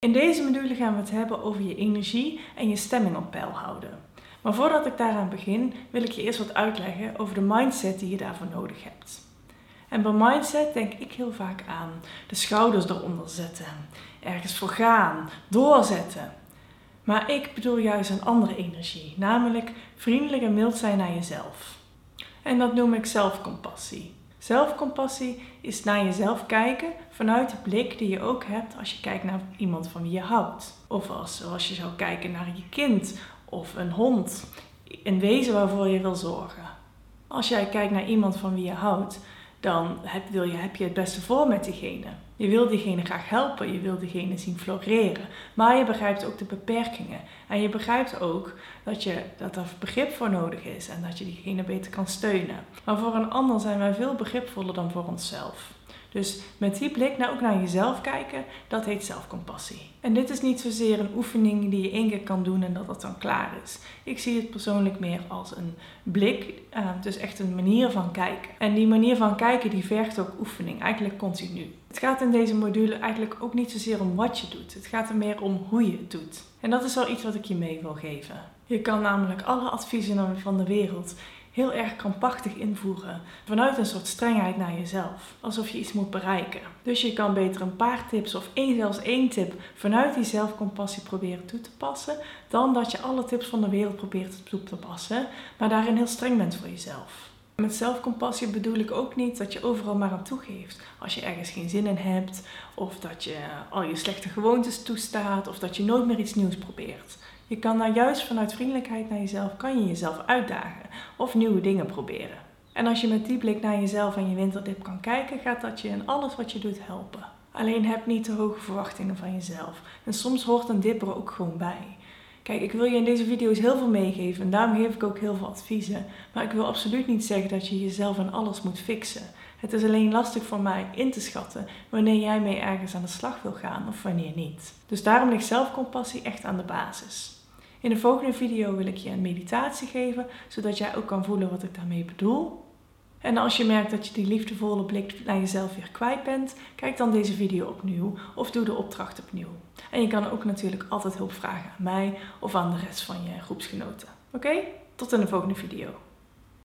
In deze module gaan we het hebben over je energie en je stemming op peil houden. Maar voordat ik daaraan begin, wil ik je eerst wat uitleggen over de mindset die je daarvoor nodig hebt. En bij mindset denk ik heel vaak aan de schouders eronder zetten, ergens voor gaan, doorzetten. Maar ik bedoel juist een andere energie, namelijk vriendelijk en mild zijn naar jezelf. En dat noem ik zelfcompassie. Zelfcompassie is naar jezelf kijken vanuit de blik die je ook hebt als je kijkt naar iemand van wie je houdt. Of als, je zou kijken naar je kind of een hond. Een wezen waarvoor je wil zorgen. Als jij kijkt naar iemand van wie je houdt, dan heb, wil je, heb je het beste voor met diegene. Je wil diegene graag helpen, je wil diegene zien floreren. Maar je begrijpt ook de beperkingen. En je begrijpt ook dat, je, dat er begrip voor nodig is en dat je diegene beter kan steunen. Maar voor een ander zijn wij veel begripvoller dan voor onszelf. Dus met die blik naar, ook naar jezelf kijken, dat heet zelfcompassie. En dit is niet zozeer een oefening die je één keer kan doen en dat het dan klaar is. Ik zie het persoonlijk meer als een blik, uh, dus echt een manier van kijken. En die manier van kijken die vergt ook oefening, eigenlijk continu. Het gaat in deze module eigenlijk ook niet zozeer om wat je doet. Het gaat er meer om hoe je het doet. En dat is wel iets wat ik je mee wil geven. Je kan namelijk alle adviezen van de wereld heel erg krampachtig invoeren. Vanuit een soort strengheid naar jezelf. Alsof je iets moet bereiken. Dus je kan beter een paar tips of één, zelfs één tip vanuit die zelfcompassie proberen toe te passen. Dan dat je alle tips van de wereld probeert toe te passen. Maar daarin heel streng bent voor jezelf. Met zelfcompassie bedoel ik ook niet dat je overal maar aan toegeeft. Als je ergens geen zin in hebt, of dat je al je slechte gewoontes toestaat, of dat je nooit meer iets nieuws probeert. Je kan daar juist vanuit vriendelijkheid naar jezelf, kan je jezelf uitdagen of nieuwe dingen proberen. En als je met die blik naar jezelf en je winterdip kan kijken, gaat dat je in alles wat je doet helpen. Alleen heb niet te hoge verwachtingen van jezelf. En soms hoort een dip er ook gewoon bij. Kijk, ik wil je in deze video's heel veel meegeven en daarom geef ik ook heel veel adviezen. Maar ik wil absoluut niet zeggen dat je jezelf en alles moet fixen. Het is alleen lastig voor mij in te schatten wanneer jij mee ergens aan de slag wil gaan of wanneer niet. Dus daarom ligt zelfcompassie echt aan de basis. In de volgende video wil ik je een meditatie geven, zodat jij ook kan voelen wat ik daarmee bedoel. En als je merkt dat je die liefdevolle blik naar jezelf weer kwijt bent, kijk dan deze video opnieuw of doe de opdracht opnieuw. En je kan ook natuurlijk altijd hulp vragen aan mij of aan de rest van je groepsgenoten. Oké? Tot in de volgende video.